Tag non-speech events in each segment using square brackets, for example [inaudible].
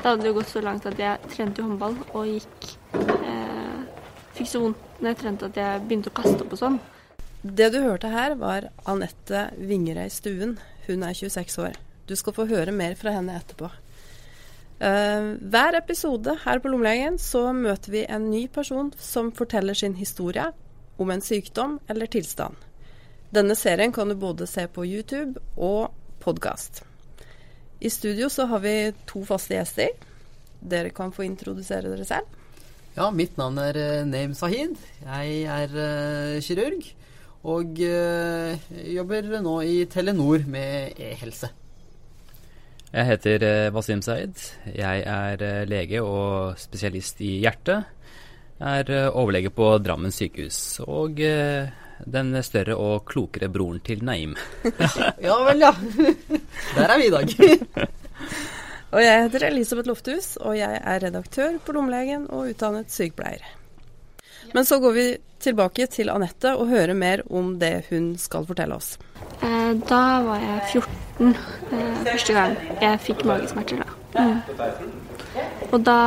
Det hadde det gått så langt at jeg trente håndball og gikk eh, Fikk så vondt når jeg trente at jeg begynte å kaste opp og sånn. Det du hørte her, var Anette Vingerøy Stuen. Hun er 26 år. Du skal få høre mer fra henne etterpå. Uh, hver episode her på Lommelegen så møter vi en ny person som forteller sin historie om en sykdom eller tilstand. Denne serien kan du både se på YouTube og podkast. I studio så har vi to faste gjester. Dere kan få introdusere dere selv. Ja, mitt navn er uh, Naim Sahid. Jeg er uh, kirurg og jobber nå i Telenor med e-helse. Jeg heter Wasim Saeed. Jeg er lege og spesialist i hjerte. Jeg er overlege på Drammen sykehus. Og den større og klokere broren til Naim. [laughs] ja vel, ja. [laughs] Der er vi i dag. [laughs] og jeg heter Elisabeth Lofthus, og jeg er redaktør på Lommelegen og utdannet sykepleier. Men så går vi tilbake til Anette og hører mer om det hun skal fortelle oss. Eh, da var jeg 14 eh, første gang jeg fikk magesmerter. da. Mm. Og da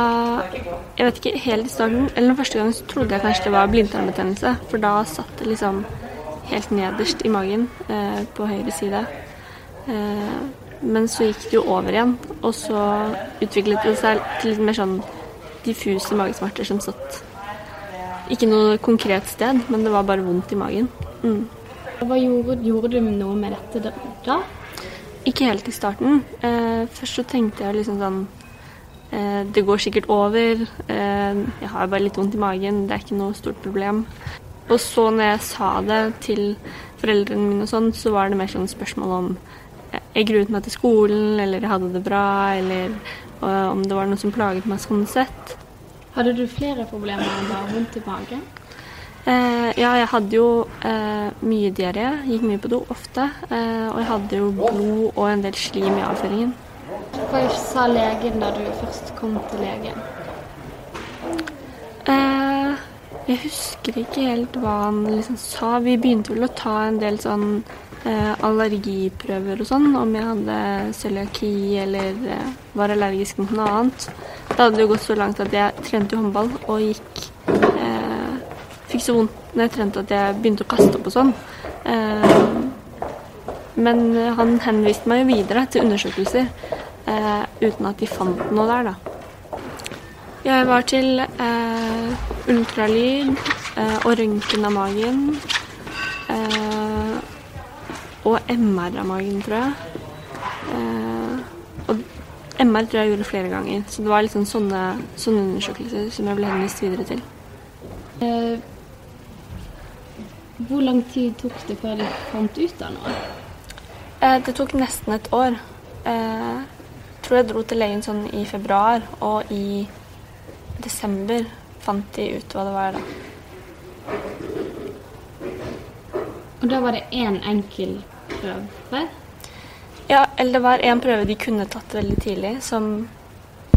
Jeg vet ikke, helt i starten, eller den første gangen, så trodde jeg kanskje det var blindtarmbetennelse. For da satt det liksom helt nederst i magen eh, på høyre side. Eh, men så gikk det jo over igjen, og så utviklet det seg til litt mer sånn diffuse magesmerter som satt ikke noe konkret sted, men det var bare vondt i magen. Mm. Hva gjorde, gjorde, du noe med dette da? Ikke helt i starten. Eh, først så tenkte jeg liksom sånn det går sikkert over. Eh, jeg har bare litt vondt i magen. Det er ikke noe stort problem. Og så når jeg sa det til foreldrene mine og sånn, så var det mer sånn spørsmål om eh, jeg gruet meg til skolen, eller jeg hadde det bra, eller om det var noe som plaget meg sånn sett. Hadde du flere problemer enn bare vondt i magen? Eh, ja, jeg hadde jo eh, mye diaré, gikk mye på do ofte. Eh, og jeg hadde jo blod og en del slim i avføringen. Hva sa legen da du først kom til legen? Eh, jeg husker ikke helt hva han liksom sa. Vi begynte vel å ta en del sånn eh, allergiprøver og sånn, om jeg hadde cøliaki eller eh, var allergisk mot noe annet. Det hadde jo gått så langt at jeg trente håndball og gikk eh, Fikk så vondt når jeg trente at jeg begynte å kaste opp og sånn. Eh, men han henviste meg jo videre til undersøkelser eh, uten at de fant noe der, da. Jeg var til eh, ultralyd eh, og røntgen av magen. Eh, og MR av magen, tror jeg. Eh, og MR tror jeg gjorde flere ganger, så det var liksom sånne, sånne undersøkelser som jeg ble henvist videre til. Eh, hvor lang tid tok det før de fant ut av noe? det tok nesten et år. Eh, tror jeg dro til legen sånn i februar, og i desember fant de ut hva det var da. Og da var det én en enkel prøve? Ja, eller det var én prøve de kunne tatt veldig tidlig, som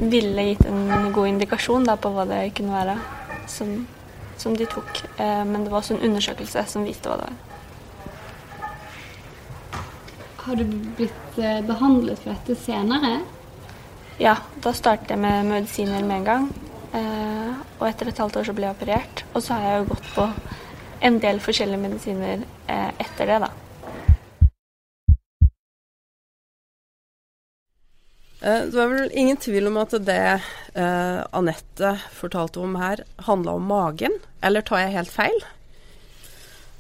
ville gitt en god indikasjon da, på hva det kunne være, som, som de tok. Eh, men det var også en undersøkelse som viste hva det var. Har du blitt eh, behandlet for dette senere? Ja, da startet jeg med medisiner med en gang. Eh, og etter et halvt år så ble jeg operert. Og så har jeg jo gått på en del forskjellige medisiner eh, etter det, da. Eh, det var vel ingen tvil om at det eh, Anette fortalte om her, handla om magen. Eller tar jeg helt feil?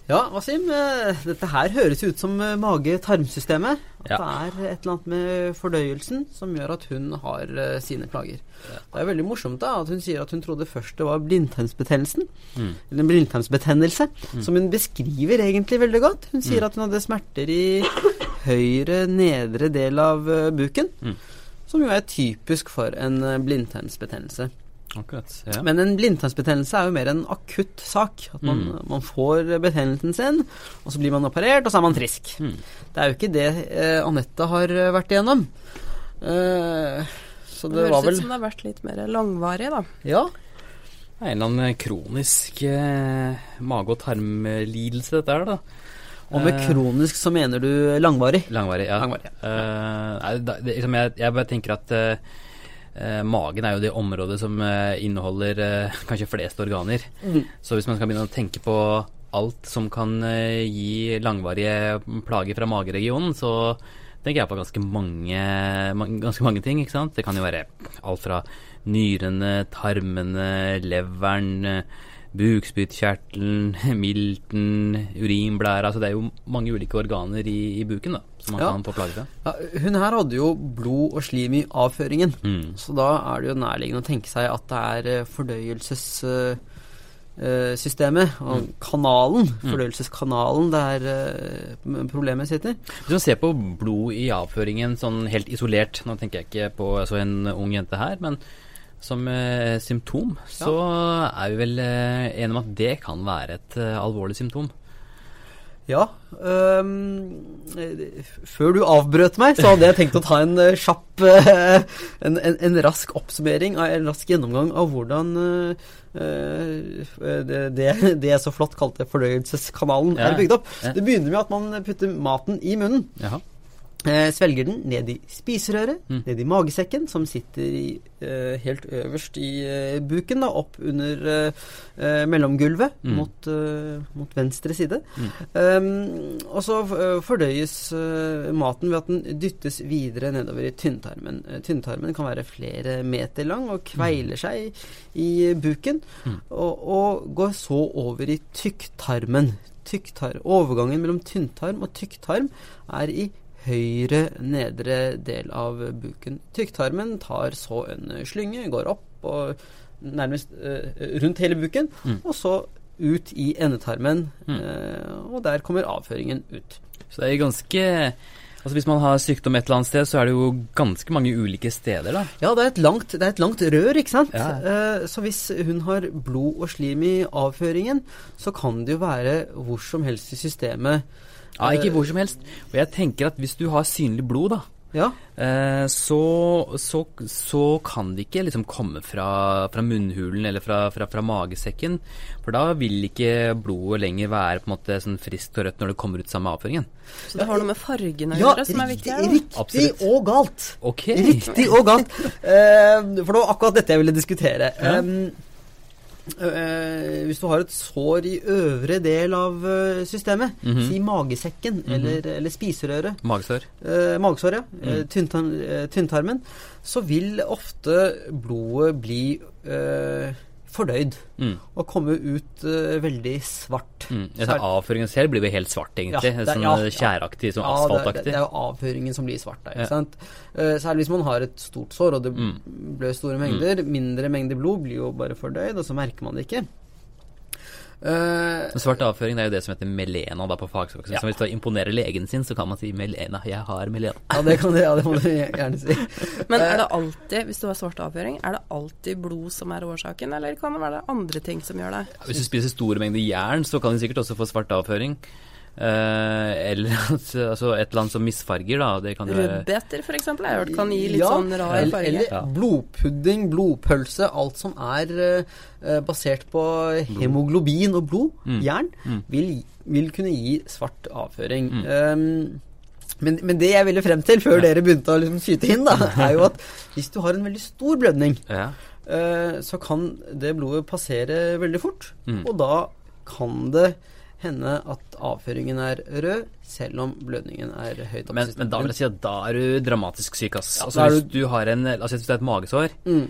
Ja, Wasim. Eh, dette her høres ut som eh, mage-tarmsystemet. At ja. det er et eller annet med fordøyelsen som gjør at hun har uh, sine plager. Ja. Det er veldig morsomt da at hun sier at hun trodde først det var blindtarmsbetennelsen. Mm. Eller en blindtarmsbetennelse. Mm. Som hun beskriver egentlig veldig godt. Hun sier mm. at hun hadde smerter i høyre nedre del av buken. Mm. Som jo er typisk for en blindtarmsbetennelse. Akkurat, ja. Men en blindtarmsbetennelse er jo mer en akutt sak. At man, mm. man, får betennelsen sin, og så blir man operert, og så er man frisk. Mm. Det er jo ikke det eh, Anette har eh, vært igjennom. Eh, så det, det høres ut som det har vært litt mer langvarig, da. Ja. Det er en eller annen kronisk eh, mage- og tarmlidelse, dette her, da. Og med eh, kronisk så mener du langvarig? Langvarig, ja. Langvarig, ja. Uh, nei, da, det, liksom jeg, jeg, bare tenker at uh, eh, magen er jo det området som eh, inneholder eh, kanskje flest organer. Så hvis man skal begynne å tenke på alt som kan eh, gi langvarige plager fra mageregionen, så tenker jeg på ganske mange, man, ganske mange ting. ikke sant? Det kan jo være alt fra nyrene, tarmene, leveren, eh, bukspyttkjertelen, [laughs] milten, urinblæra. Altså det er jo mange ulike organer i, i buken da, som man Ja. kan få plager fra. Ja, hun her hadde jo blod og slim i avføringen, Mm. så da er det jo nærliggende å tenke seg at det er eh, fordøyelsessystemet og kanalen, fordøyelseskanalen, der eh, problemet sitter. Hvis man ser på blod i avføringen sånn helt isolert, nå tenker jeg ikke på altså en ung jente her, men som eh, symptom, så er vi vel eh, enige om at det kan være et eh, alvorlig symptom. Ja. eh, før du avbrøt meg, så hadde jeg tenkt å ta en eh, kjapp eh, en, en, en rask oppsummering, en rask gjennomgang av hvordan eh, eh, det, det, det jeg så flott kalte fordøyelseskanalen, Ja. er bygd opp. Ja. Det begynner med at man putter maten i munnen. Jaha. Eh, svelger den ned i spiserøret, Mm. ned i magesekken, som sitter i, eh, helt øverst i eh, buken, da, opp under eh, eh, mellomgulvet Mm. mot, eh, mot venstre side. Mm. Um, og så fordøyes maten ved at den dyttes videre nedover i tynntarmen. Tynntarmen kan være flere meter lang og kveiler seg i buken, Mm. og, og går så over i tykktarmen. Tykktar overgangen mellom tynntarm og tykktarm er i høyre nedre del av buken. Tykktarmen tar så en slynge, går opp og nærmest eh, rundt hele buken, Mm. og så ut i endetarmen, Mm. eh, og der kommer avføringen ut. Så det er ganske Altså Hvis man har sykdom et eller annet sted, så er det jo ganske mange ulike steder, da. Ja, det er et langt, det er et langt rør, ikke sant? Ja. Eh, så hvis hun har blod og slim i avføringen, så kan det jo være hvor som helst i systemet. Ja, Ikke hvor som helst. Og jeg tenker at hvis du har synlig blod, da, Ja, eh, så, så, så kan det ikke liksom komme fra, fra munnhulen eller fra, fra, fra magesekken. For da vil ikke blodet lenger være på en måte sånn friskt og rødt når det kommer ut sammen med avføringen. Så det har noe med fargen å ja som er viktig riktig, riktig Absolutt. og galt. Okay. Riktig og galt. [laughs] Eh, for det var akkurat dette jeg ville diskutere. Ja. Um, eh, hvis du har et sår i øvre del av systemet, systemet, -hmm. si magesekken eller, eller spiserøret, Magesår. eh, magesår, ja, eh, Mm. eh, tynntarmen, så vil ofte blodet bli eh, fordøyd Mm. og komme ut uh, veldig svart. Mm. Jeg avføringen selv blir jo helt svart, egentlig. Ja, det- sånn ja, skjæraktig, sånn Ja, det, det, asfaltaktig. det er jo avføringen som blir svart der, ikke sant. Uh, særlig hvis man har et stort sår og det Mm. blør store mengder. Mindre mengder blod blir jo bare fordøyd, og så merker man det ikke. Eh, Men Svart avføring det er jo det som heter melena da på fagspråket. Ja. Så hvis du imponerer legen sin, så kan man si melena. Jeg har melena. ja, det kan det, ja, det må du gjerne si. [laughs] Men Eh, er det alltid, hvis du har svart avføring, er det alltid blod som er årsaken, eller kan det være andre ting som gjør det? Hvis du spiser store mengder jern, så kan du sikkert også få svart avføring. Eh, eller [laughs] at, altså et eller annet som misfarger, da. Det kan Rødbeter f.eks. har jeg hørt kan gi litt Ja, sånn rar farge. Eller Ja. blodpudding, blodpølse, alt som er eh, basert på hemoglobin og blod, Mm. jern, Mm. vil, vil kunne gi svart avføring. Mm. Um, men, men det jeg ville frem til, før Ja. dere begynte å liksom skyte inn, da, [laughs] er jo at hvis du har en veldig stor blødning, ja. eh, så kan det blodet passere veldig fort. Mm. Og da kan det hende at avføringen er rød, selv om blødningen er høyt oppe men, men da vil jeg si at da er du dramatisk syk, ass. Ja, altså hvis du har en Altså hvis det er et magesår, mm.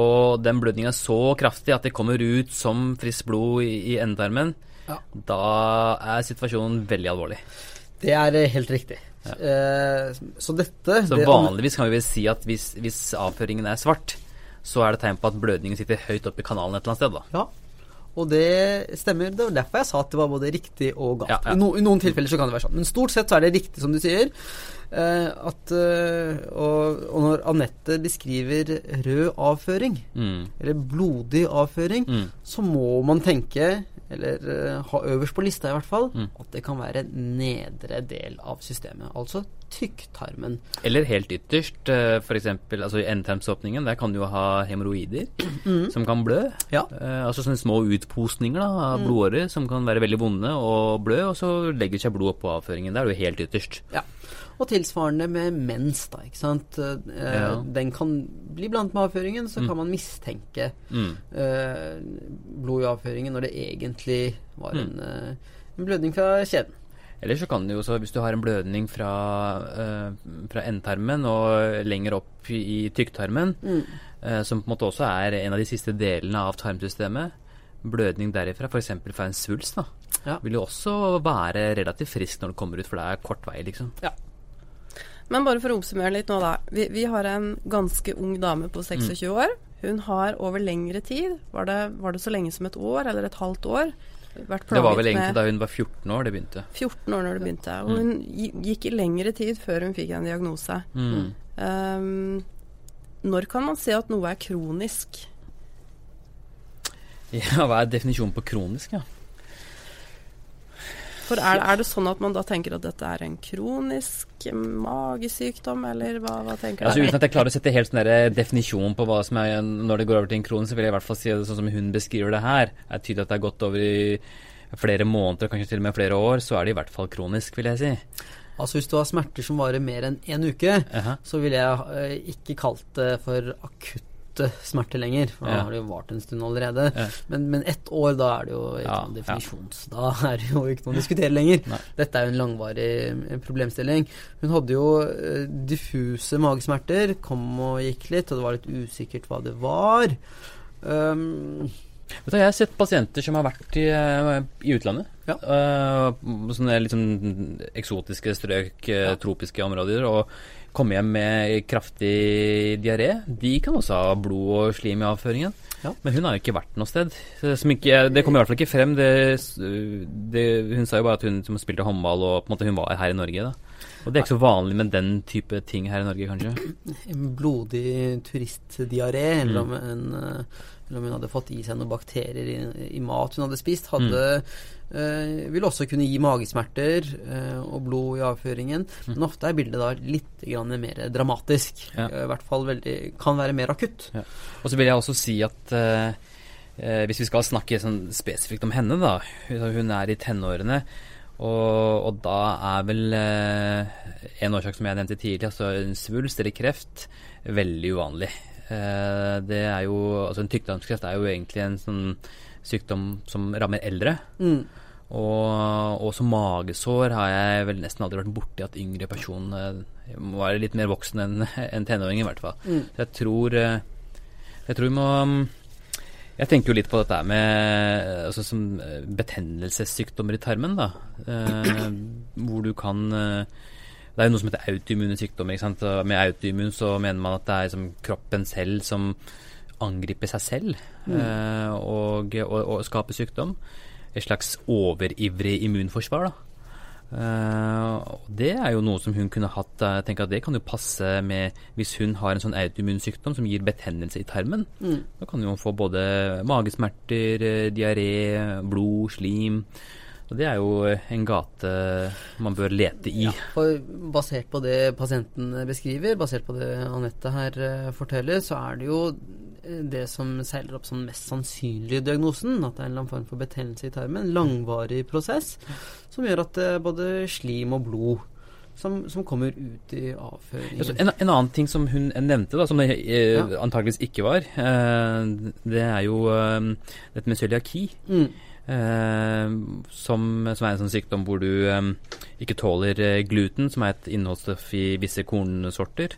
og den blødningen er så kraftig at det kommer ut som friskt blod i, i endetarmen, Ja. da er situasjonen veldig alvorlig. Det er eh, helt riktig. Eh, så dette Så vanligvis kan vi vel si at hvis, hvis avføringen er svart, så er det tegn på at blødningen sitter høyt oppe i kanalen et eller annet sted, da. Ja. Og det stemmer. Det var derfor jeg sa at det var både riktig og galt. Ja, ja. I, no, I noen tilfeller så kan det være sånn. Men stort sett så er det riktig, som du sier. Eh, at, eh, og, og når Anette beskriver rød avføring, Mm. eller blodig avføring, Mm. så må man tenke, eller eh, ha øverst på lista i hvert fall, Mm. at det kan være nedre del av systemet. Altså tykktarmen. Eller helt ytterst, f.eks. for eksempel altså i endetarmsåpningen, der kan du jo ha hemoroider som kan blø. Ja. Eh, altså sånne små utposninger da, av blodårer som kan være veldig vonde og blø, og så legger seg blodet på avføringen. Der er du helt ytterst. Ja. Og tilsvarende med mens, da, ikke sant. Eh, Ja. Den kan bli blant med avføringen, så Mm. kan man mistenke Mm. eh, blod i avføringen når det egentlig var Mm. en, eh, en blødning fra kjeden. Eller så kan det jo også, hvis du har en blødning fra, uh, fra endtarmen og lenger opp i, i tykktarmen, Mm. uh, som på en måte også er en av de siste delene av tarmsystemet, blødning derifra, f.eks. fra en svulst, da, Ja. vil jo også være relativt frisk når det kommer ut, for det er kort vei, liksom. Men bare for å oppsummere litt nå, da. Vi, vi har en ganske ung dame på 26 år. Hun har over lengre tid, var det, var det så lenge som et år eller et halvt år, vært Det var vel egentlig med da hun var 14 år det begynte. 14 år når det begynte. Og hun gikk i lengre tid før hun fikk en diagnose. Mm. Um, når kan man se at noe er kronisk? Ja, hva er definisjonen på kronisk, ja? For er, er det sånn at man da tenker at dette er en kronisk magesykdom, eller hva, hva tenker Altså? Uten at jeg klarer å sette helt sånn der definisjon på hva som er når det går over til en kronisk, så vil jeg i hvert fall si det sånn som hun beskriver det her. Det Er tydelig at det er gått over i flere måneder, kanskje til og med flere år, så er det i hvert fall kronisk, vil jeg si. Altså Hvis du har smerter som varer mer enn én uke, Aha. så ville jeg eh, ikke kalt det for akutte smerter lenger. For da Ja. har det jo vart en stund allerede. Ja. Men, men ett år, da er det jo ikke Ja, noen definisjons... Da er det jo ikke noe å diskutere lenger. Nei. Dette er jo en langvarig eh, problemstilling. Hun hadde jo eh, diffuse magesmerter, kom og gikk litt, og det var litt usikkert hva det var. Um, Vet du, jeg har sett pasienter som har vært i, eh, i utlandet. Ja. Uh, sånne litt sånn eksotiske strøk, Ja. tropiske områder, og komme hjem med kraftig diaré. De kan også ha blod og slim i avføringen. Ja. Men hun har jo ikke vært noe sted. Ikke, det kommer i hvert fall ikke frem. Det, det, hun sa jo bare at hun spilte håndball, og på en måte hun var her i Norge. da. Og det er ikke så vanlig med den type ting her i Norge, kanskje. [clears throat] en blodig turistdiaré, eller, Mm. eh, eller om hun hadde fått i seg noen bakterier i, i mat hun hadde spist, hadde eh, vil også kunne gi magesmerter eh, og blod i avføringen. Men ofte er bildet da litt grann mer dramatisk. Ja. Eh, I hvert fall veldig, kan være mer akutt. Og så vil jeg også si at eh, eh, hvis vi skal snakke sånn spesifikt om henne, da Hun er i tenårene. Og, og da er vel eh, en årsak som jeg nevnte tidligere, altså en svulst eller kreft, veldig uvanlig. Eh, det er jo, altså En tykktarmskreft er jo egentlig en sånn sykdom som rammer eldre. Mm. Og, og som magesår har jeg vel nesten aldri vært borti at yngre person eh, må være litt mer voksen enn [laughs] en tenåring, i hvert fall. Mm. Så jeg tror eh, Jeg tror vi må mm, Jeg tenker jo litt på dette med eh, altså som betennelsessykdommer i tarmen, da. Eh, hvor du kan Det er jo noe som heter autoimmune sykdommer. ikke sant? Med autoimmun så mener man at det er liksom kroppen selv som angriper seg selv eh, og, og, og skape sykdom. Et slags overivrig immunforsvar, da. Uh, det er jo noe som hun kunne hatt. Jeg tenker at Det kan jo passe med hvis hun har en sånn autoimmun sykdom som gir betennelse i tarmen. Mm. Da kan hun få både magesmerter, eh, diaré, blod, slim. Og det er jo en gate man bør lete i. Ja, for basert på det pasienten beskriver, basert på det Anette her forteller, så er det jo det som seiler opp som mest sannsynlige diagnosen, at det er en eller annen form for betennelse i tarmen, en langvarig prosess, som gjør at er både slim og blod som, som kommer ut i avføringen. Altså, en, en annen ting som hun nevnte, da, som det eh, Ja. antakeligvis ikke var, eh, det er jo eh, dette med cøliaki. mm. Eh, som, som er en sånn sykdom hvor du eh, ikke tåler eh, gluten, som er et innholdsstoff i visse kornsorter.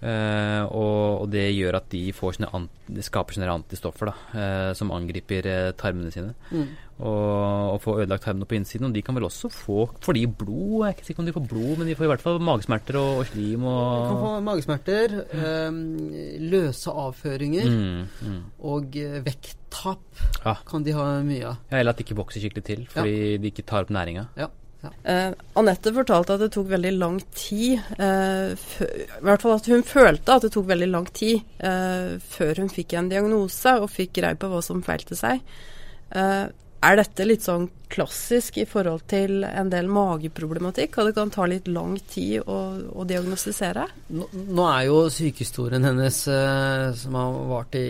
Eh, og, og det gjør at de får sine an skaper sine antistoffer da, eh, som angriper eh, tarmene sine. Mm. Og, og får ødelagt tarmene på innsiden. Og de kan vel også få for de blod? Jeg er ikke sikker om de får blod, men de får i hvert fall magesmerter og, og slim Kan få og magesmerter, eh, løse avføringer mm, mm. og vekttap Ja. kan de ha mye av. Ja, Eller at de ikke vokser skikkelig til fordi de ikke tar opp næringa. Ja. Eh, Anette fortalte at det tok veldig lang tid eh, I hvert fall at hun følte at det tok veldig lang tid eh, før hun fikk en diagnose og fikk greie på hva som feilte seg. Eh, er dette litt sånn klassisk i forhold til en del mageproblematikk? Og det kan ta litt lang tid å, å diagnostisere? Nå, nå er jo sykehistorien hennes, eh, som har vart i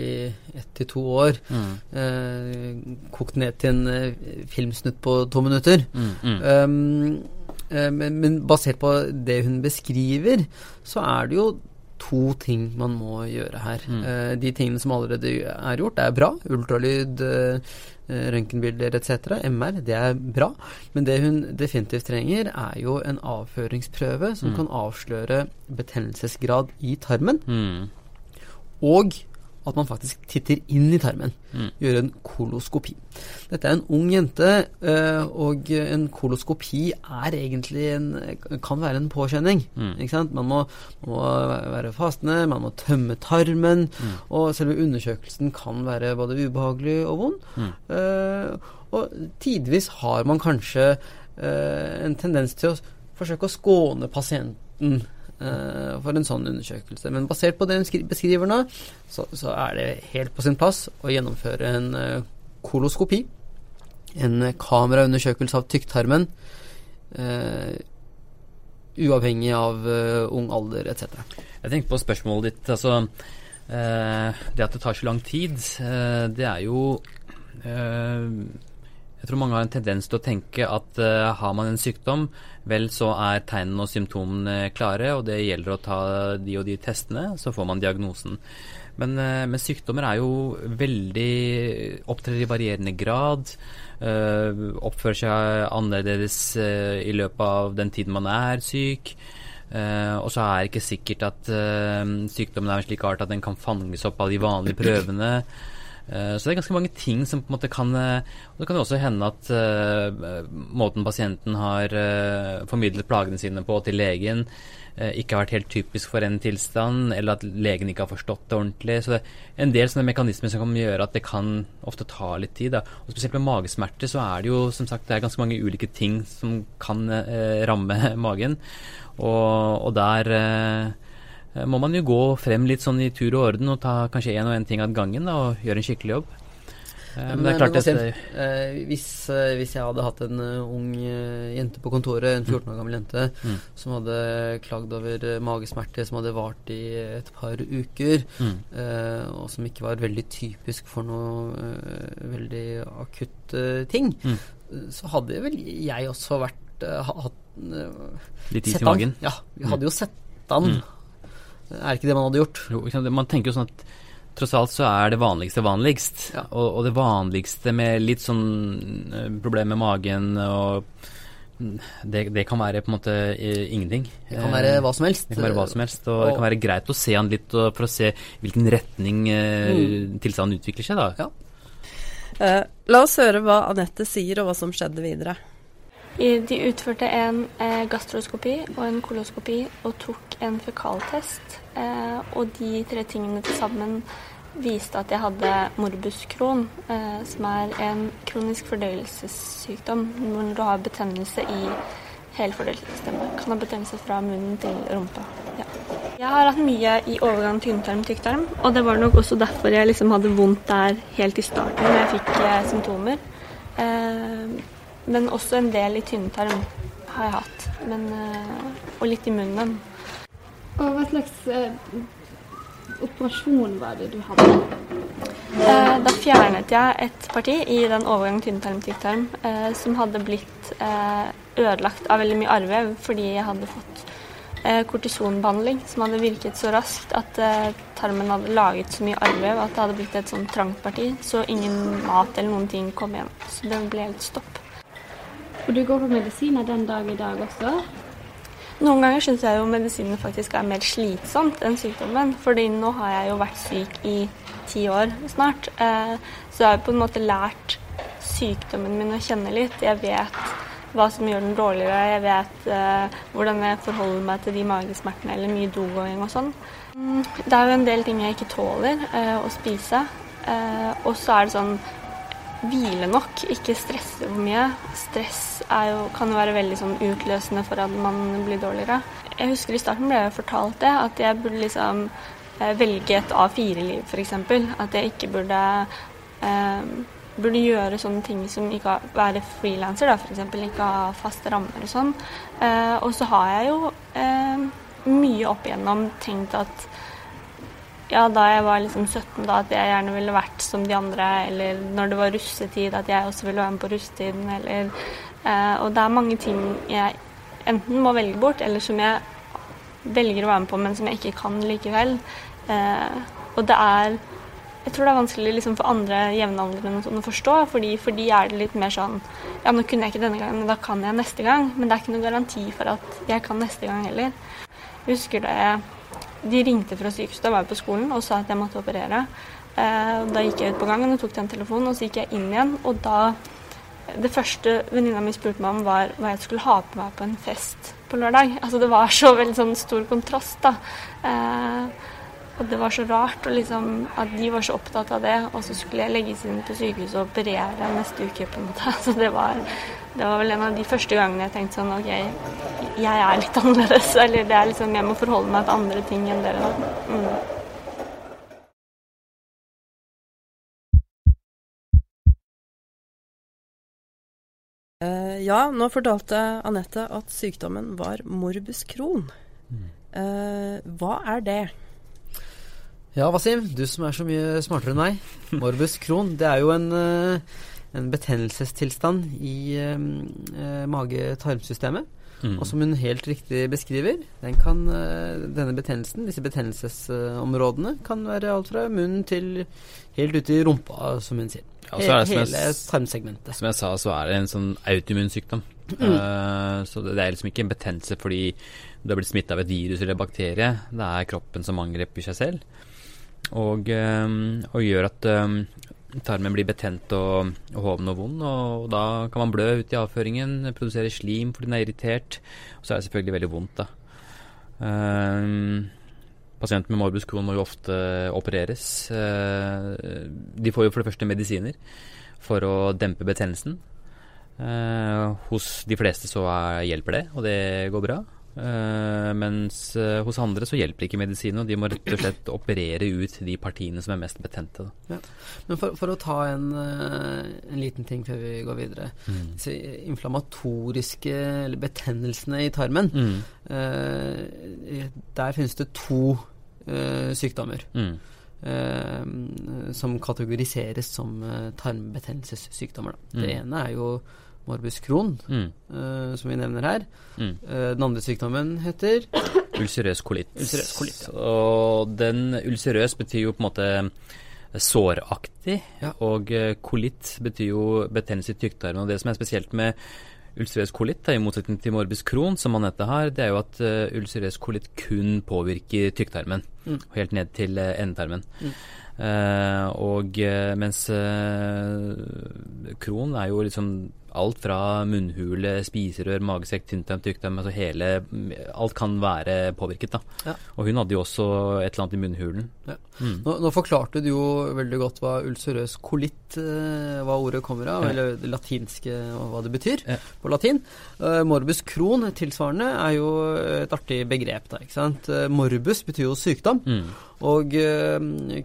ett til to år, Mm. eh, kokt ned til en eh, filmsnutt på to minutter. Mm, mm. Um, Eh, men, men basert på det hun beskriver, så er det jo to ting man må gjøre her. Mm. Eh, de tingene som allerede er gjort, er bra. Ultralyd, eh, eh, røntgenbilder etc. MR, det er bra. Men det hun definitivt trenger, er jo en avføringsprøve som Mm. kan avsløre betennelsesgrad i tarmen. Mm. Og at man faktisk titter inn i tarmen. Mm. Gjøre en koloskopi. Dette er en ung jente, eh, og en koloskopi er egentlig en kan være en påkjenning. Mm. Ikke sant? Man må, må være fastende, man må tømme tarmen, Mm. og selve undersøkelsen kan være både ubehagelig og vond. Eh, og tidvis har man kanskje eh, en tendens til å forsøke å skåne pasienten for en sånn undersøkelse. Men basert på det hun beskriver nå, så, så er det helt på sin plass å gjennomføre en eh, koloskopi. En eh, kameraundersøkelse av tykktarmen. uh, uavhengig av uh, ung alder etc. Jeg tenker på spørsmålet ditt. Altså, uh, det at det tar så lang tid, eh, det er jo eh, Jeg tror mange har en tendens til å tenke at uh, har man en sykdom, vel så er tegnene og symptomene klare, og det gjelder å ta de og de testene, så får man diagnosen. Men, uh, men sykdommer er jo veldig Opptrer i varierende grad. Uh, oppfører seg annerledes i løpet av den tiden man er syk. Uh, og så er det ikke sikkert at uh, sykdommen er en slik art at den kan fanges opp av de vanlige prøvene. Eh, så det er ganske mange ting som på en måte kan eh, Og det kan jo også hende at uh, måten pasienten har uh, formidlet plagene sine på til legen, uh, ikke har vært helt typisk for en tilstand, eller at legen ikke har forstått det ordentlig. Så det er en del sånne mekanismer som kan gjøre at det kan ofte ta litt tid. Da. Og Spesielt med magesmerter så er det jo som sagt det er ganske mange ulike ting som kan ramme [laughs] magen. Og, og der må man jo gå frem litt sånn i tur og orden og ta kanskje én og én ting av gangen da, og gjøre en skikkelig jobb. Eh, men det er klart at eh, hvis, eh, hvis jeg hadde hatt en eh, ung eh, jente på kontoret, en 14 år gammel jente, Mm. som hadde klagd over eh, magesmerter som hadde vart i et par uker, mm, eh, og som ikke var veldig typisk for noe eh, veldig akutt ting, Mm. eh, så hadde vel jeg også vært eh, hatt eh, litt is i magen. Ja, vi hadde jo sett han. Er det ikke det man hadde gjort? Jo, Man tenker jo sånn at tross alt så er det vanligste vanligst. Ja. Og, og det vanligste med litt sånn problemer med magen og mm, det, det kan være på en måte eh, ingenting. Det kan være hva som helst. Det kan være hva som helst, og, det kan være greit å se han litt og, for å se hvilken retning eh, Mm. tilstanden utvikler seg. da. Ja. Uh, la oss høre hva Anette sier, og hva som skjedde videre. De utførte en eh, gastroskopi og en koloskopi og tok en fekaltest. Eh, og de tre tingene til sammen viste at jeg hadde morbus Crohn, eh, som er en kronisk fordøyelsessykdom når du har betennelse i hele fordøyelsessystemet. Kan ha betennelse fra munnen til rumpa. Ja. Jeg har hatt mye i overgang tynntarm-tykktarm, og det var nok også derfor jeg liksom hadde vondt der helt i starten når jeg fikk symptomer. Men også en del i tynntarm har jeg hatt. Men, eh, og litt i munnen. Og hva slags eh, operasjon var det du hadde? Eh, da fjernet jeg et parti i den overgangen tynntarm-tykktarm eh, som hadde blitt eh, ødelagt av veldig mye arrvev fordi jeg hadde fått eh, kortisonbehandling som hadde virket så raskt at tarmen hadde laget så mye arrvev at det hadde blitt et sånn trangt parti, så ingen mat eller noen ting kom igjen. Så det ble helt stopp. Og du går på medisiner den dag i dag også? Noen ganger syns jeg jo medisinen faktisk er mer slitsomt enn sykdommen. fordi nå har jeg jo vært syk i ti år snart. Eh, så jeg har på en måte lært sykdommen min å kjenne litt. Jeg vet hva som gjør den dårligere. Jeg vet eh, hvordan jeg forholder meg til de magesmertene eller mye dogåing og sånn. Mm, det er jo en del ting jeg ikke tåler eh, å spise. Og så er det sånn hvile nok, ikke stresse for mye. Stress jo, kan jo være veldig sånn utløsende for at man blir dårligere. Jeg husker i starten ble jeg fortalt det, at jeg burde liksom eh, velge et A4-liv f.eks. At jeg ikke burde eh, burde gjøre sånne ting som ikke har, være frilanser, f.eks. Ikke ha faste rammer og sånn. Eh, og så har jeg jo eh, mye opp igjennom tenkt at ja, da jeg var liksom 17, da, at jeg gjerne ville vært som de andre. Eller når det var russetid, at jeg også ville være med på russetiden. Eller, eh, og det er mange ting jeg enten må velge bort, eller som jeg velger å være med på, men som jeg ikke kan likevel. Eh, og det er Jeg tror det er vanskelig liksom, for andre jevnaldrende sånn å forstå, fordi for de er det litt mer sånn Ja, nå kunne jeg ikke denne gangen, men da kan jeg neste gang. Men det er ikke noen garanti for at jeg kan neste gang heller. Jeg husker det De ringte fra sykehuset, da var på skolen, og sa at jeg måtte operere. Eh, da gikk jeg ut på gangen og tok den telefonen, og så gikk jeg inn igjen. Og da Det første venninna mi spurte meg om, var hva jeg skulle ha på meg på en fest på lørdag. Altså Det var så veldig sånn stor kontrast, da. Og det var så rart og liksom, at de var så opptatt av det, og så skulle jeg legges inn på sykehuset og operere neste uke. på en måte. [laughs] Så det var, det var vel en av de første gangene jeg tenkte sånn OK, jeg er litt annerledes. Eller det er liksom, jeg må forholde meg til andre ting enn dere. Mm. Eh, ja, nå fortalte Anette at sykdommen var morbus Crohn. Eh, hva er det? Ja, Wasim, du som er så mye smartere enn meg. Morbus Crohn, det er jo en, eh, en betennelsestilstand i eh, mage-tarmsystemet. Mm. Og som hun helt riktig beskriver, den kan, eh, denne betennelsen, disse betennelsesområdene, kan være alt fra munnen til helt ute i rumpa, som hun sier. Ja, er som jeg Hele s- tarmsegmentet. Som jeg sa, så er det en sånn autoimmun sykdom. Eh, så det, det er liksom ikke en betennelse fordi du har blitt smitta av et virus eller bakterie. Det er kroppen som angriper seg selv. Og, eh, og gjør at eh, tarmen blir betent og, og hoven og vond. Og, da kan man blø ut i avføringen, produsere slim fordi den er irritert. Og så er det selvfølgelig veldig vondt, da. Um, Pasienter med morbus Crohn må jo ofte opereres. Eh, De får jo for det første medisiner for å dempe betennelsen. Eh, hos de fleste så er, hjelper det, og det går bra. Eh, mens eh, hos andre så hjelper ikke medisinen, og de må rett og slett operere ut de partiene som er mest betente. Da. Men for, for å ta en, eh, en liten ting før vi går videre. Mm. Disse inflammatoriske eller betennelsene i tarmen, Mm. der finnes det to sykdommer. Mm. som kategoriseres som tarmbetennelsessykdommer. Det Mm. ene er jo morbus Crohn, Mm. uh, som vi nevner her. Mm. Uh, den andre sykdommen heter Ulcerøs kolitt. Ulcerøs kolitt, ja. Og den ulcerøs betyr jo på en måte såraktig, Ja. og eh, kolitt betyr jo betennelse i tykktarmen. Og det som er spesielt med ulcerøs kolitt, i motsetning til morbus Crohn, som Anette har, det er jo at uh, ulcerøs kolitt kun påvirker tykktarmen, Mm. helt ned til uh, endetarmen. Eh, og mens uh, Crohn er jo liksom alt fra munnhule, spiserør, magesekk, tynntarm, tykktarm, altså hele Alt kan være påvirket, da. Ja. Og hun hadde jo også et eller annet i munnhulen. Ja. Mm. Nå, nå forklarte du jo veldig godt hva ulcerøs kolitt, eh, hva ordet kommer av, Ja. eller det latinske hva det betyr Ja. på latin. Eh, morbus kron tilsvarende er jo et artig begrep, da, ikke sant. Eh, morbus betyr jo sykdom, Mm. og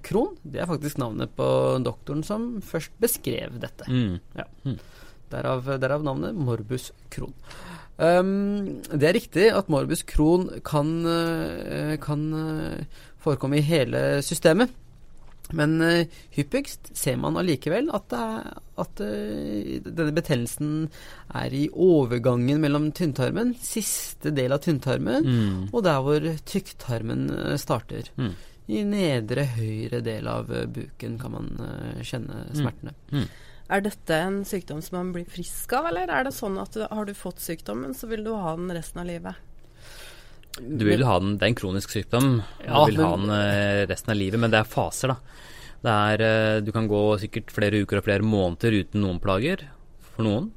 kron, det er faktisk navnet på doktoren som først beskrev dette. Mm. Derav, derav navnet morbus Krohn. Um, det er riktig at morbus Krohn kan, eh, kan eh, forekomme i hele systemet. Men eh, hyppigst ser man allikevel at, er, at denne betennelsen er i overgangen mellom tynntarmen, siste del av tynntarmen, Mm. og der hvor tykktarmen starter. Mm. I nedre høyre del av buken kan man kjenne smertene. Er dette en sykdom som man blir frisk av, eller er det sånn at du, har du fått sykdommen, så vil du ha den resten av livet? Du vil ha den, Det er en kronisk sykdom. Ja, du vil ha den eh, resten av livet, men det er faser, da. Det er, eh, du kan gå sikkert flere uker og flere måneder uten noen plager for noen.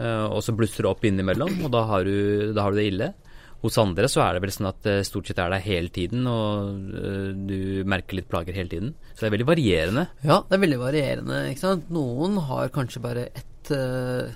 Eh, og så blusser det opp innimellom, og da har, du, da har du det ille. Hos andre så er det vel sånn at det stort sett er der hele tiden, og eh, du merker litt plager hele tiden. Så det er veldig varierende. Ja, det er veldig varierende. ikke sant? Noen har kanskje bare ett uh,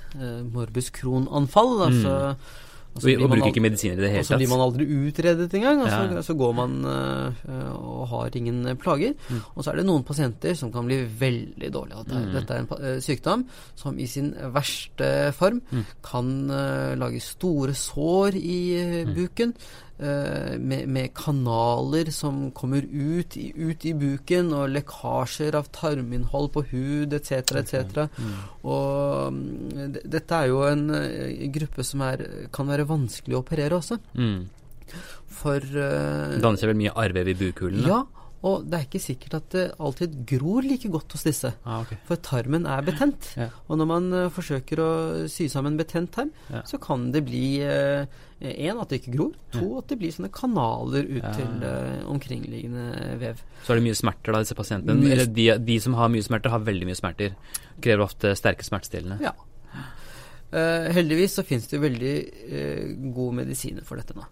morbus Crohn-anfall. Altså, og så Og, og bruker aldri, ikke medisiner i det Og så blir man aldri utredet engang, og så, Ja. så går man øh, og har ingen øh, plager. Mm. Og så er det noen pasienter som kan bli veldig dårlige. At det er, Mm. Dette er en øh, sykdom som i sin verste form Mm. kan øh, lage store sår i Mm. buken. Eh, med, med, kanaler som kommer ut i, ut i, buken, og lekkasjer av tarminnhold på hud etc., etc. Mm. Og mm, dette er jo en uh, gruppe som er, kan være vanskelig å operere også. Mm. For uh, Danner seg vel mye arrvev i bukhulen? Ja, og det er ikke sikkert at det alltid gror like godt hos disse. Ah, okay. For tarmen er betent. Ja. Og når man uh, forsøker å sy sammen betent tarm, ja. så kan det bli én, uh, at det ikke gror. To, ja. at det blir sånne kanaler ut til uh, omkringliggende vev. Så er det mye smerter da, disse pasientene? Mye... Eller de, de, som har mye smerter, har veldig mye smerter. Krever ofte sterke smertestillende. Ja. heldigvis så finnes det veldig gode medisiner for dette nå.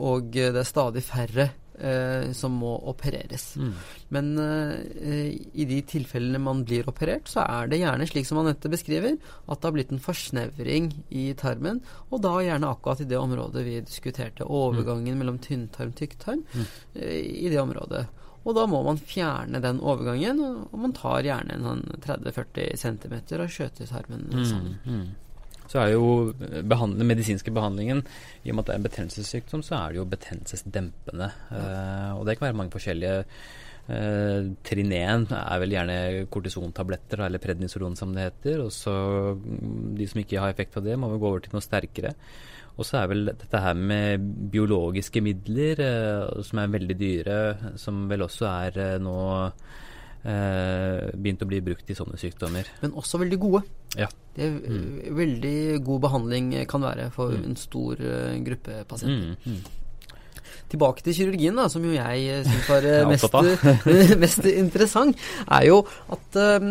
og det er stadig færre eh, som må opereres. Mm. Men eh, i de tilfellene man blir operert, så er det gjerne slik som Anette beskriver, at det har blitt en forsnevring i tarmen, og da gjerne akkurat i det området vi diskuterte, overgangen mm. mellom tynntarm og tykktarm, mm. eh, i det området. Og da må man fjerne den overgangen, og man tar gjerne en 30-40 sånn cm og skjøter tarmen mm, sammen. Så er jo behand den medisinske behandlingen I og med at det er en betennelsessykdom, så er det jo betennelsesdempende. Uh, og det kan være mange forskjellige uh, Trineen er vel gjerne kortisontabletter, eller prednisolon som det heter. Og så mm, de som ikke har effekt av det, må vel gå over til noe sterkere. Og så er vel dette her med biologiske midler, uh, som er veldig dyre, som vel også er nå eh, begynt å bli brukt i sånne sykdommer. Men også veldig gode. Ja. Det er mm. Veldig god behandling kan være for mm. en stor uh, gruppe pasienter. Mm. Tilbake til kirurgien, da, som jo jeg eh, syns var eh, mest, [laughs] mest, interessant, er jo at um,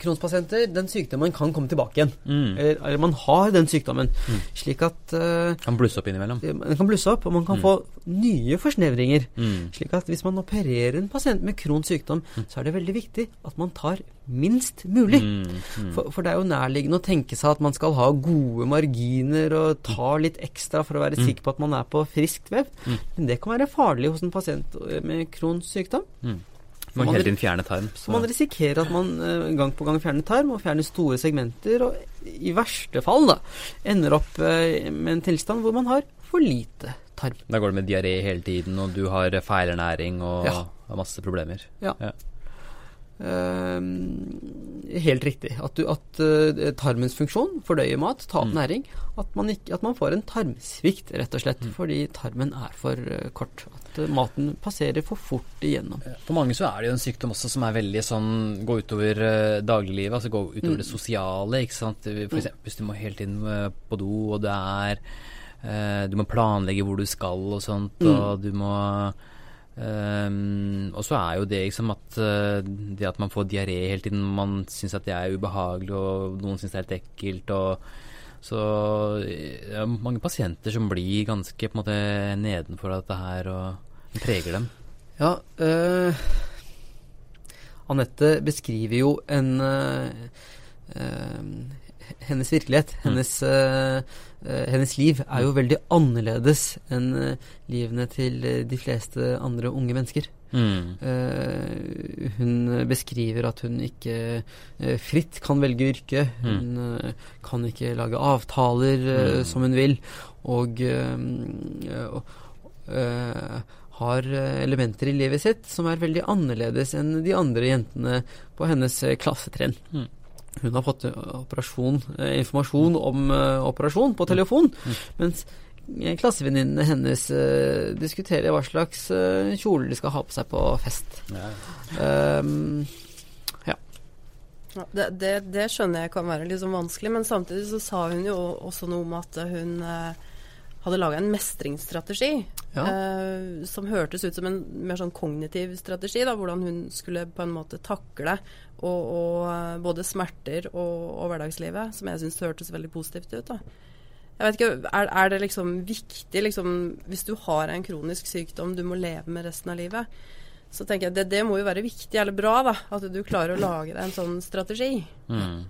kronspasienter, den sykdommen kan komme tilbake igjen. Mm. Eller, man har den sykdommen. Mm. Slik at uh, Kan blusse opp innimellom. Den kan blusse opp, og man kan mm. få nye forsnevringer. Mm. Slik at hvis man opererer en pasient med Crohns sykdom, mm. så er det veldig viktig at man tar minst mulig. Mm, mm. For, for, det er jo nærliggende å tenke seg at man skal ha gode marginer og ta litt ekstra for å være mm. sikker på at man er på friskt vev. Mm. Men det kan være farlig hos en pasient med Crohns sykdom. Mm. Man hele tarm. Så. Man risikerer at man uh, gang på gang fjerner tarm, og fjerner store segmenter, og i verste fall da, ender opp uh, med en tilstand hvor man har for lite tarm. Da går det med diaré hele tiden, og du har feilernæring og ja. masse problemer. Ja. ja. Uh, helt riktig. At, du, at uh, tarmens funksjon, fordøye mat, ta opp mm. næring, at man, ikke, at man, får en tarmsvikt, rett og slett. Mm. Fordi tarmen er for uh, kort. At maten passerer for fort igjennom. For mange så er det jo en sykdom også som er veldig sånn gå utover dagliglivet, altså gå utover mm. det sosiale. ikke sant? For mm. hvis du må hele tiden på do, og det er Du må planlegge hvor du skal og sånt, mm. og du må Um, og så er jo det liksom at uh, det at man får diaré hele tiden, man syns at det er ubehagelig, og noen syns det er helt ekkelt. og så ja, mange pasienter som blir ganske på en måte nedenfor dette her, og preger dem. Ja, uh, Anette beskriver jo en uh, hennes virkelighet, mm. hennes, uh, uh, hennes liv, er jo veldig annerledes enn uh, livene til de fleste andre unge mennesker. Mm. hun beskriver at hun ikke fritt kan velge yrke. Mm. Hun kan ikke lage avtaler mm. som hun vil. Og, og har elementer i livet sitt som er veldig annerledes enn de andre jentene på hennes klassetrinn. Mm. Hun har fått operasjon, eh, informasjon om uh, operasjon på telefon, mm. mens klassevenninnene hennes uh, diskuterer hva slags uh, kjole de skal ha på seg på fest. Ja. Um, ja. ja det, det, det, skjønner jeg kan være litt sånn vanskelig, men samtidig så sa hun jo også noe om at hun hadde laga en mestringsstrategi ja. eh, som hørtes ut som en mer sånn kognitiv strategi. Da, hvordan hun skulle på en måte takle og, og eh, både smerter og, og, hverdagslivet, som jeg syns hørtes veldig positivt ut. Da. Jeg vet ikke, er, er det liksom viktig liksom, Hvis du har en kronisk sykdom du må leve med resten av livet, så tenker jeg det, det må jo være viktig eller bra da, at du klarer å lage deg en sånn strategi. Mm.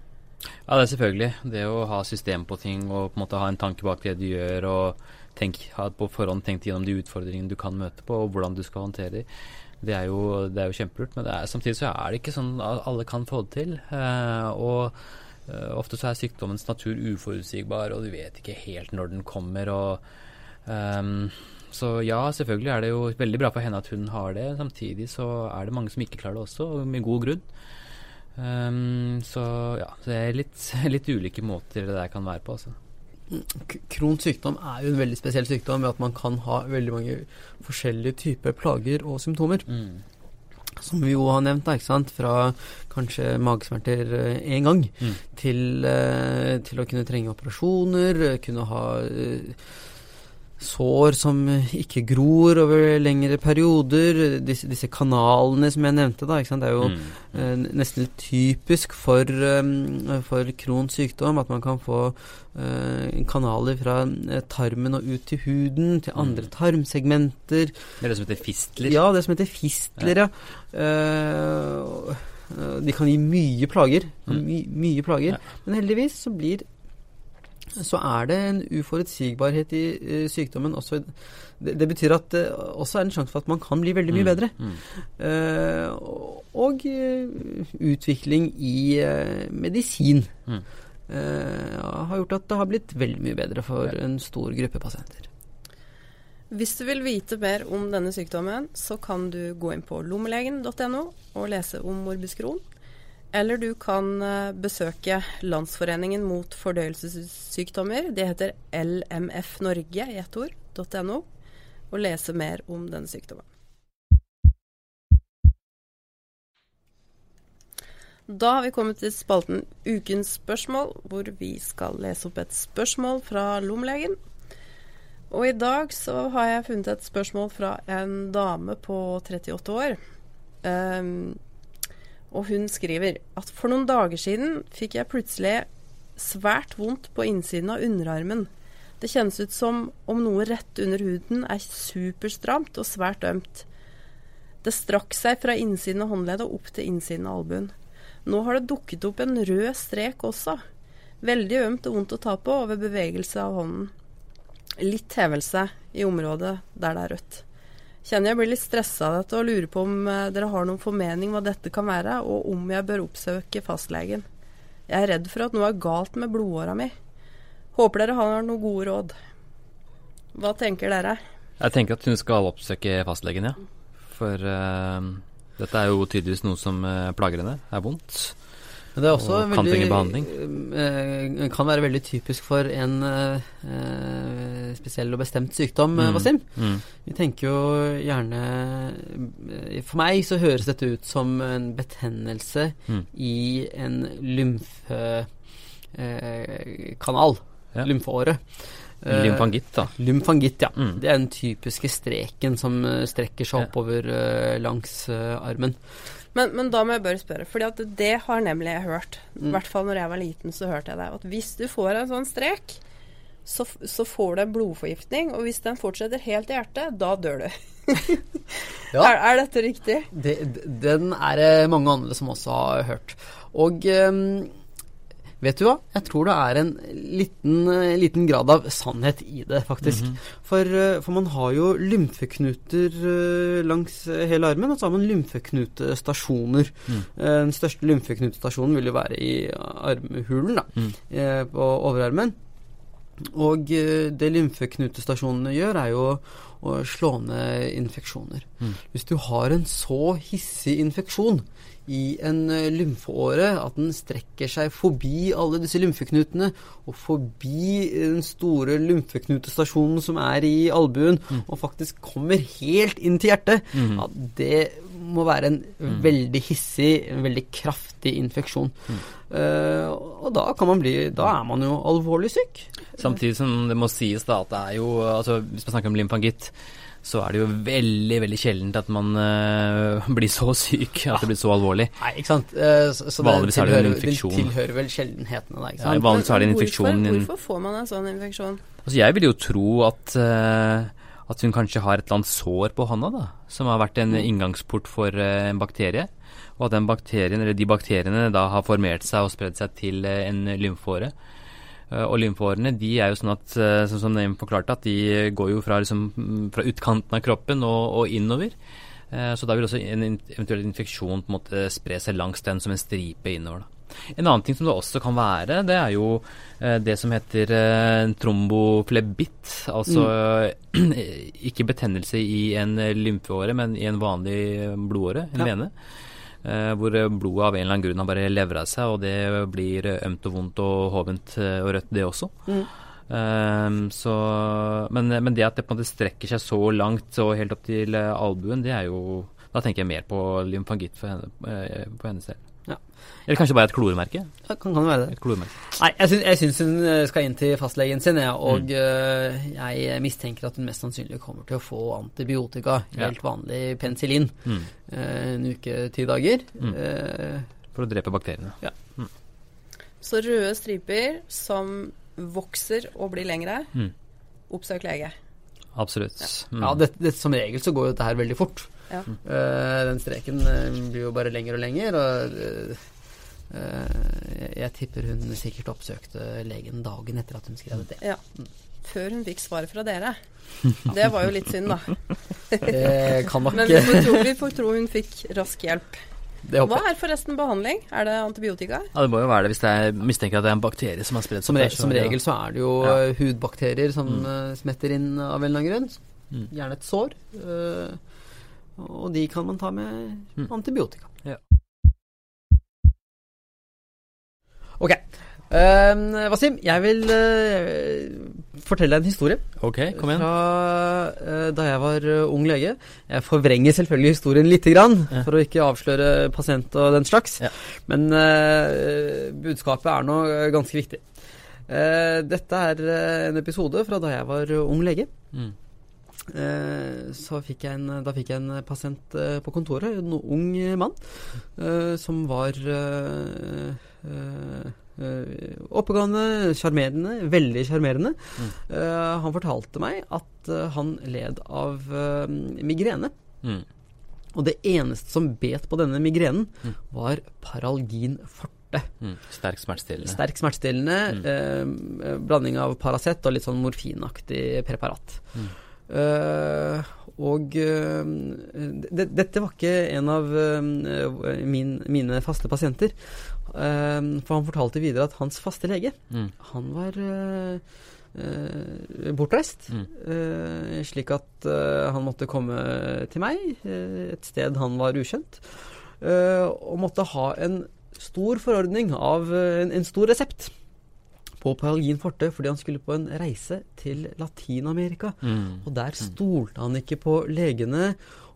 Ja, det er selvfølgelig. Det å ha system på ting og på en måte ha en tanke bak det du gjør, og tenk, ha på forhånd tenkt gjennom de utfordringene du kan møte på, og hvordan du skal håndtere dem. Det er jo, det er jo kjempelurt, men er, samtidig så er det ikke sånn at alle kan få det til. Eh, og eh, ofte så er sykdommens natur uforutsigbar, og du vet ikke helt når den kommer. og Um, så ja, selvfølgelig er det jo veldig bra for henne at hun har det. Samtidig så er det mange som ikke klarer det også, med god grunn. Um, så ja, det er litt, [laughs] litt, ulike måter det der kan være på, altså. Krons sykdom er jo en veldig spesiell sykdom ved at man kan ha veldig mange forskjellige typer plager og symptomer. Mm. Som vi jo har nevnt, da, ikke sant? fra kanskje magesmerter én eh, gang mm. til, uh, til, å kunne trenge operasjoner, kunne ha uh, sår som ikke gror over lengre perioder. Disse, disse kanalene som jeg nevnte, da, det er jo mm. eh, nesten litt typisk for, um, for Crohns sykdom at man kan få eh, kanaler fra eh, tarmen og ut til huden, til andre mm. tarmsegmenter. Det er det som heter fistler? Ja, det som heter fistler, ja. ja. Eh, de kan gi mye plager. Mm. My, mye plager. Ja. Men heldigvis så blir så er det en uforutsigbarhet i uh, sykdommen også. Det, det, betyr at det også er en sjanse for at man kan bli veldig mye mm, bedre. Mm. Uh, og uh, utvikling i medisin mm. har gjort at det har blitt veldig mye bedre for ja. en stor gruppe pasienter. Hvis du vil vite mer om denne sykdommen, så kan du gå inn på lommelegen.no og lese om morbus Crohn. Eller du kan eh, besøke Landsforeningen mot fordøyelsessykdommer. Det heter lmfnorge i ett ord.no, og lese mer om denne sykdommen. Da har vi kommet til spalten Ukens spørsmål, hvor vi skal lese opp et spørsmål fra lommelegen. Og i dag så har jeg funnet et spørsmål fra en dame på 38 år. Um, og hun skriver at for noen dager siden fikk jeg plutselig svært vondt på innsiden av underarmen. Det kjennes ut som om noe rett under huden er superstramt og svært ømt. Det strakk seg fra innsiden av håndleddet opp til innsiden av albuen. Nå har det dukket opp en rød strek også. Veldig ømt og vondt å ta på og ved bevegelse av hånden. Litt hevelse i området der det er rødt kjenner jeg blir litt stressa av dette og lurer på om eh, dere har noen formening hva dette kan være, og om jeg bør oppsøke fastlegen. Jeg er redd for at noe er galt med blodåra mi. Håper dere har noen gode råd. Hva tenker dere? Jeg tenker at hun skal oppsøke fastlegen, ja. For uh, dette er jo tydeligvis noe som uh, plager henne. Det er vondt. Men det er også og kan veldig, behandling. Eh, kan være veldig typisk for en eh, spesiell og bestemt sykdom, mm. Wasim. Mm. Vi tenker jo gjerne eh, For meg så høres dette ut som en betennelse mm. i en lymfekanal. Eh, ja. Lymfeåre. Eh, Lymfangitt, da. Lymfangitt, ja. Mm. Det er den typiske streken som strekker seg oppover uh, langs uh, armen. Men, men, da må jeg bare spørre, for det har nemlig jeg hørt. I mm. hvert fall når jeg var liten, så hørte jeg det. At hvis du får en sånn strek, så, så får du en blodforgiftning. Og hvis den fortsetter helt i hjertet, da dør du. [laughs] ja. er, er, dette riktig? Det, den er det mange andre som også har hørt. Og um, Vet du hva? Jeg tror det er en liten, eh, liten grad av sannhet i det, faktisk. Mm -hmm. for, eh, for, man har jo lymfeknuter eh, langs hele armen, og så har man lymfeknutestasjoner. Mm. Den største lymfeknutestasjonen vil jo være i armhulen, da, mm. på overarmen. Og det lymfeknutestasjonene gjør, er jo å slå ned infeksjoner. Mm. Hvis du har en så hissig infeksjon i en eh, lymfeåre, at den strekker seg forbi alle disse lymfeknutene og forbi den store lymfeknutestasjonen som er i albuen, mm. og faktisk kommer helt inn til hjertet, mm. ja, det må være en mm. veldig hissig, en veldig kraftig infeksjon. Uh, og da kan man bli Da er man jo alvorlig syk. Samtidig som det må sies da at det er jo altså Hvis man snakker om lymfangitt så er det jo veldig veldig sjeldent at man uh, [laughs] blir så syk at det blir så alvorlig. Nei, ikke sant. Uh, så, så vanligvis det tilhører, er det en infeksjon. Det tilhører vel sjeldenhetene, da. ikke sant? Ja, vanligvis er det en infeksjon. Hvorfor, hvorfor, får man en sånn infeksjon? Altså, jeg vil jo tro at uh, at hun kanskje har et eller annet sår på hånda, da, som har vært en mm. inngangsport for en bakterie. Og at den bakterien, eller de bakteriene da har formert seg og spredd seg til en lymfeåre. Eh, og lymfeårene de er jo sånn at, eh, sånn som Neim forklarte, at de går jo fra, liksom, fra utkanten av kroppen og, og innover. Eh, så da vil også en eventuell infeksjon på en måte spre seg langs den som en stripe innover. Da. En annen ting som det også kan være, det er jo eh, det som heter eh, tromboflebitt. Altså mm. [clears throat] ikke betennelse i en lymfeåre, men i en vanlig blodåre, en ja. vene. Eh, hvor blodet av en eller annen grunn har bare levra seg, og det blir ømt og vondt og hovent eh, og rødt, det også. Mm. Um, så, men, men, det at det på en måte strekker seg så langt og helt opp til albuen, det er jo Da tenker jeg mer på lymfangitt for henne, på hennes del. Ja. Eller kanskje bare et kloremerke? Ja, kan, kan være det. Nei, jeg syns, jeg syns, hun eh, skal inn til fastlegen sin, ja, og mm. uh, jeg mistenker at hun mest sannsynlig kommer til å få antibiotika, helt ja. vanlig penicillin, mm. uh, en uke, ti dager. Mm. For å drepe bakteriene. Ja. Mm. Så røde striper som vokser og blir lengre, mm. oppsøk lege. Absolutt. Ja, ja det, det, som regel så går jo dette her veldig fort. Ja. Uh, den streken uh, blir jo bare lenger og lenger. Og uh, jeg tipper hun sikkert oppsøkte legen dagen etter at hun skrev det. Ja. Før hun fikk svaret fra dere. Det var jo litt synd, da. det kan nok Men vi får, tro, vi får tro hun fikk rask hjelp. Hva er forresten behandling? Er det antibiotika? Ja, Det må jo være det hvis jeg mistenker at det er en bakterie som har spredt seg. Som, som, regel så er det jo ja. hudbakterier som mm. smetter inn av en eller annen grunn. Mm. Gjerne et sår. Uh, og de kan man ta med mm. antibiotika. Ja. Ok. Uh, Wasim, jeg vil uh, fortelle deg en historie. Ok, kom igjen. Fra uh, da jeg var ung lege. Jeg forvrenger selvfølgelig historien lite grann, ja. for å ikke avsløre pasient og den slags. Ja. Men budskapet er nå ganske viktig. dette er en episode fra da jeg var ung lege. Mm. Eh, så fikk jeg en, da fikk jeg en pasient eh, på kontoret, en ung mann, eh, som var oppegående, sjarmerende, veldig sjarmerende. Mm. han fortalte meg at han led av migrene. Mm. Og det eneste som bet på denne migrenen, mm. var paralgin forte. Mm. Sterk smertestillende. Sterk smertestillende. Mm. Eh, blanding av Paracet og litt sånn morfinaktig preparat. Mm. Uh, og uh, det, dette var ikke en av uh, min, mine faste pasienter. for han fortalte videre at hans faste lege, mm. han var bortreist. Mm. slik at han måtte komme til meg, et sted han var ukjent, og måtte ha en stor forordning av en, en stor resept på Paralgin forte fordi han skulle på en reise til Latin-Amerika. Mm. Og der stolte han ikke på legene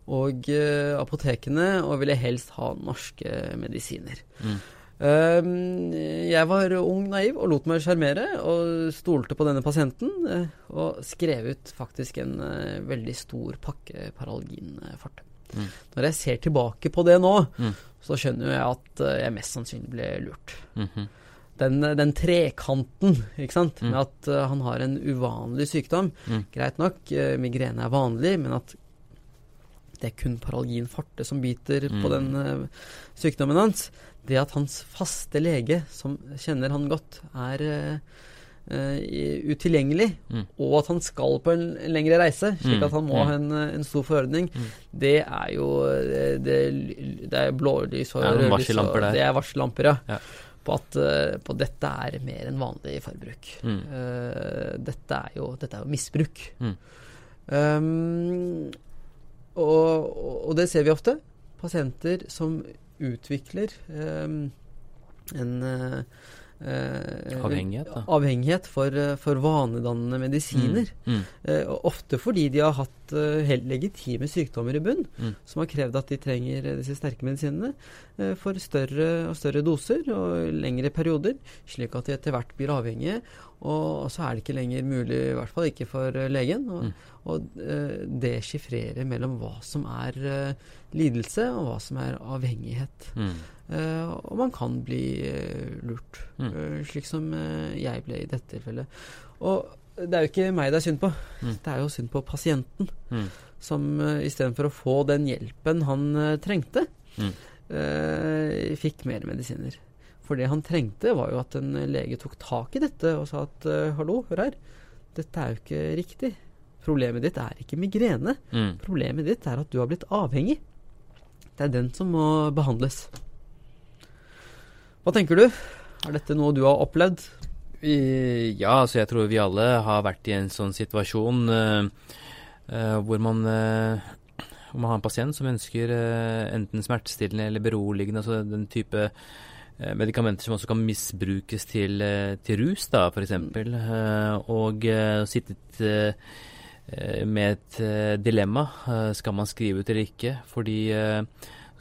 og uh, apotekene og ville helst ha norske medisiner. Mm. Um, jeg var ung, naiv og lot meg sjarmere og stolte på denne pasienten. Uh, og skrev ut faktisk en uh, veldig stor pakke Paralgin-forte. Mm. Når jeg ser tilbake på det nå, mm. så skjønner jeg at jeg mest sannsynlig ble lurt. Mm -hmm den, den, trekanten, ikke sant, mm. med at uh, han har en uvanlig sykdom. Mm. Greit nok, uh, migrene er vanlig, men at det er kun paralgin farte som biter mm. på den uh, sykdommen hans. Det at hans faste lege, som kjenner han godt, er utilgjengelig, mm. og at han skal på en, en lengre reise, slik at han må ha en, en stor forordning, mm. det er jo Det, det er blålys og rødlys. Det er varsellamper, ja. På at uh, på dette er mer enn vanlig forbruk. Mm. Uh, dette, er jo, dette, er jo, misbruk. Mm. Um, og, og, det ser vi ofte. Pasienter som utvikler um, en uh, Eh, avhengighet, da. avhengighet for, eh, for vanedannende medisiner. Mm. Mm. Eh, ofte fordi de har hatt eh, helt legitime sykdommer i bunn, mm. som har krevd at de trenger disse sterke medisinene eh, for større og større doser og lengre perioder, slik at de etter hvert blir avhengige. Og så er det ikke lenger mulig, i hvert fall ikke for eh, legen, å, mm. uh, deskifrere mellom hva som er lidelse, og hva som er avhengighet. Mm. Uh, og man kan bli uh, lurt, mm. uh, slik som jeg ble i dette tilfellet. Og det er jo ikke meg det er synd på, mm. det er jo synd på pasienten. Mm. Som uh, istedenfor å få den hjelpen han trengte, mm. fikk mer medisiner. For det han trengte, var jo at en lege tok tak i dette og sa at hallo, hør her, dette er jo ikke riktig. Problemet ditt er ikke migrene. Mm. Problemet ditt er at du har blitt avhengig. Det er den som må behandles. Hva tenker du? Er dette noe du har opplevd? Ja, altså jeg tror vi alle har vært i en sånn situasjon uh, uh, hvor man uh, hvor man har en pasient som ønsker enten smertestillende eller beroligende, altså den type medikamenter som også kan misbrukes til, til rus, da, f.eks. Uh, og sittet med et dilemma. skal man skrive ut eller ikke? Fordi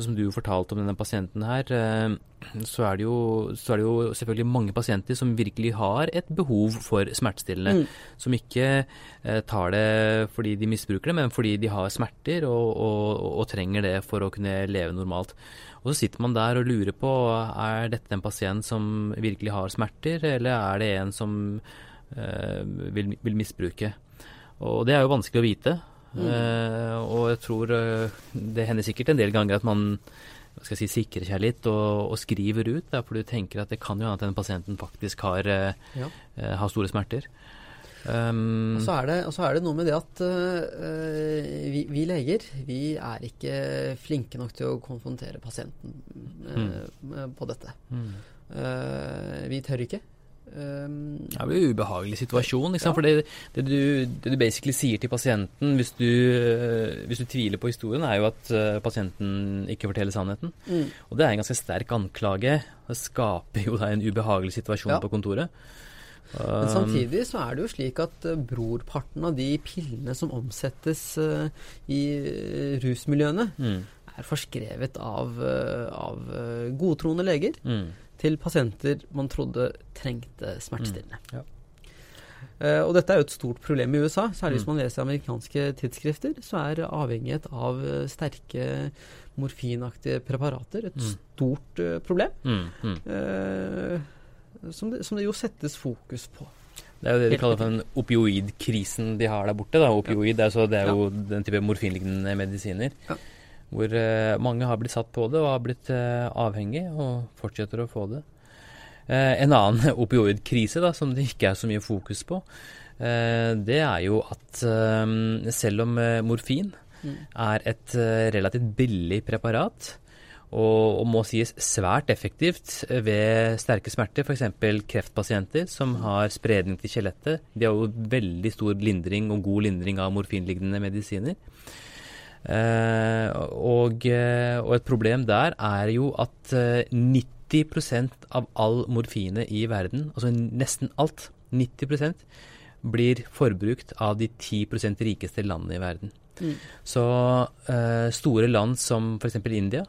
som du fortalte om denne pasienten her, eh, så er, jo, så er, det jo, selvfølgelig mange pasienter som virkelig har et behov for smertestillende. Mm. Som ikke eh, tar det fordi de misbruker det, men fordi de har smerter og, og, og, trenger det for å kunne leve normalt. Og så sitter man der og lurer på er dette en pasient som virkelig har smerter, eller er det en som eh, vil, vil misbruke. Og det er jo vanskelig å vite. Uh, og jeg tror uh, det hender sikkert en del ganger at man skal jeg si, sikrer seg litt og, og skriver ut, for du tenker at det kan jo hende at den pasienten faktisk har, ja. eh, har store smerter. Um, og, så det, og, så er det, noe med det at vi, vi, leger vi er ikke flinke nok til å konfrontere pasienten mm. på dette. Mm. vi tør ikke. Um, det jo en ubehagelig situasjon. Ja. For det, det, du, det, du, basically sier til pasienten hvis du, uh, hvis du tviler på historien, er jo at uh, pasienten ikke forteller sannheten. Mm. Og det er en ganske sterk anklage. Det skaper jo da en ubehagelig situasjon ja. på kontoret. Men samtidig så er det jo slik at uh, brorparten av de pillene som omsettes i rusmiljøene, mm. er forskrevet av, av godtroende leger. Mm til pasienter man trodde trengte smertestillende. Mm, ja. Uh, og dette er jo et stort problem i USA. Særlig mm. hvis man leser amerikanske tidsskrifter, så er avhengighet av uh, sterke morfinaktige preparater et mm. stort uh, problem. Mm, mm. Som det, som, det, jo settes fokus på. Det er jo det de kaller for den opioidkrisen de har der borte. Da. Opioid ja. er, det er jo ja. den type morfinlignende medisiner. Ja. Hvor uh, mange har blitt satt på det og har blitt uh, avhengig, og fortsetter å få det. Uh, en annen [laughs] opioidkrise da, som det ikke er så mye fokus på, det er jo at selv om morfin mm. er et relativt billig preparat, og, og, må sies svært effektivt ved sterke smerter, f.eks. kreftpasienter som har spredning til skjelettet. De har jo veldig stor lindring og god lindring av morfinlignende medisiner. Eh, og, eh, og, et problem der er jo at 90 eh, av all morfine i verden, altså nesten alt, 90% blir forbrukt av de 10% rikeste landene i verden. Mm. Så eh, store land som f.eks. India,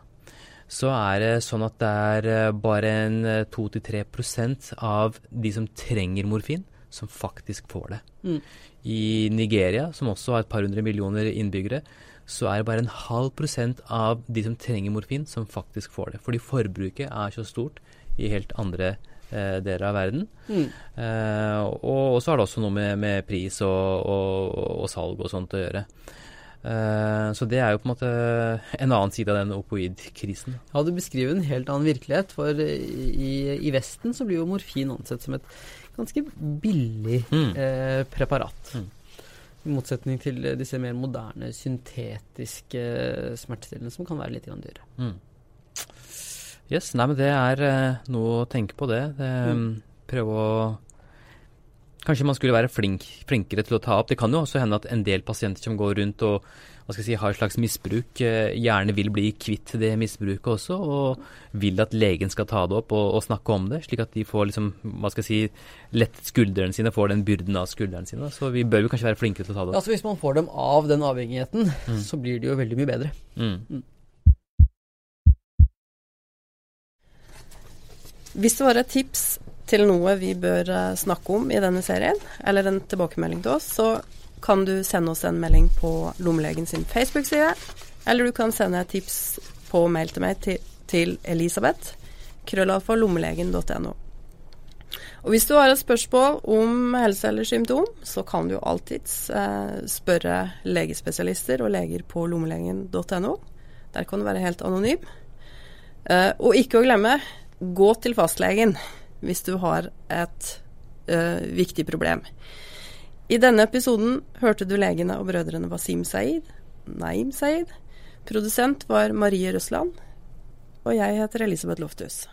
så er det sånn at det er bare en 2-3% av de som trenger morfin, som faktisk får det. Mm. I Nigeria, som også har et par hundre millioner innbyggere, så er det bare en halv prosent av de som trenger morfin, som faktisk får det. Fordi forbruket er så stort i helt andre eh, deler av verden. Mm. Eh, og, så har det også noe med, med pris og, og, og, salg og sånt å gjøre. Eh, så det er jo på en måte en annen side av den opoid-krisen. Ja, du beskriver en helt annen virkelighet. For i, i Vesten så blir jo morfin ansett som et ganske billig mm. eh, preparat. Mm. I motsetning til disse mer moderne, syntetiske smertestillende som kan være litt dyrere. Mm. Yes, nei, men det er uh, noe å tenke på, det. det mm. Prøve å Kanskje man skulle være flink, flinkere til å ta opp. Det kan jo også hende at en del pasienter som går rundt og hva skal jeg si, har et slags misbruk, eh, gjerne vil bli kvitt det misbruket også, og vil at legen skal ta det opp og, og snakke om det, slik at de får liksom, hva skal jeg si, lettet skuldrene sine, får den byrden av skuldrene sine. Så vi bør jo kanskje være flinkere til å ta det opp. Altså Hvis man får dem av den avhengigheten, mm. så blir det jo veldig mye bedre. Mm. Mm. Hvis det var et tips til noe vi bør eh, snakke om i denne serien, eller en tilbakemelding til oss, så kan du sende oss en melding på Lommelegen sin Facebook-side, eller du kan sende et tips på mail til meg til, til Elisabeth, krøllalfa.lommelegen.no. Og hvis du har et spørsmål om helse eller symptom, så kan du alltids eh, spørre legespesialister og leger på lommelegen.no. Der kan du være helt anonym. Eh, og ikke å glemme, gå til fastlegen hvis du har et ø, viktig problem. I denne episoden hørte du legene og brødrene Wasim Saeed, Naim Saeed. Produsent var Marie Røsland. Og jeg heter Elisabeth Lofthus.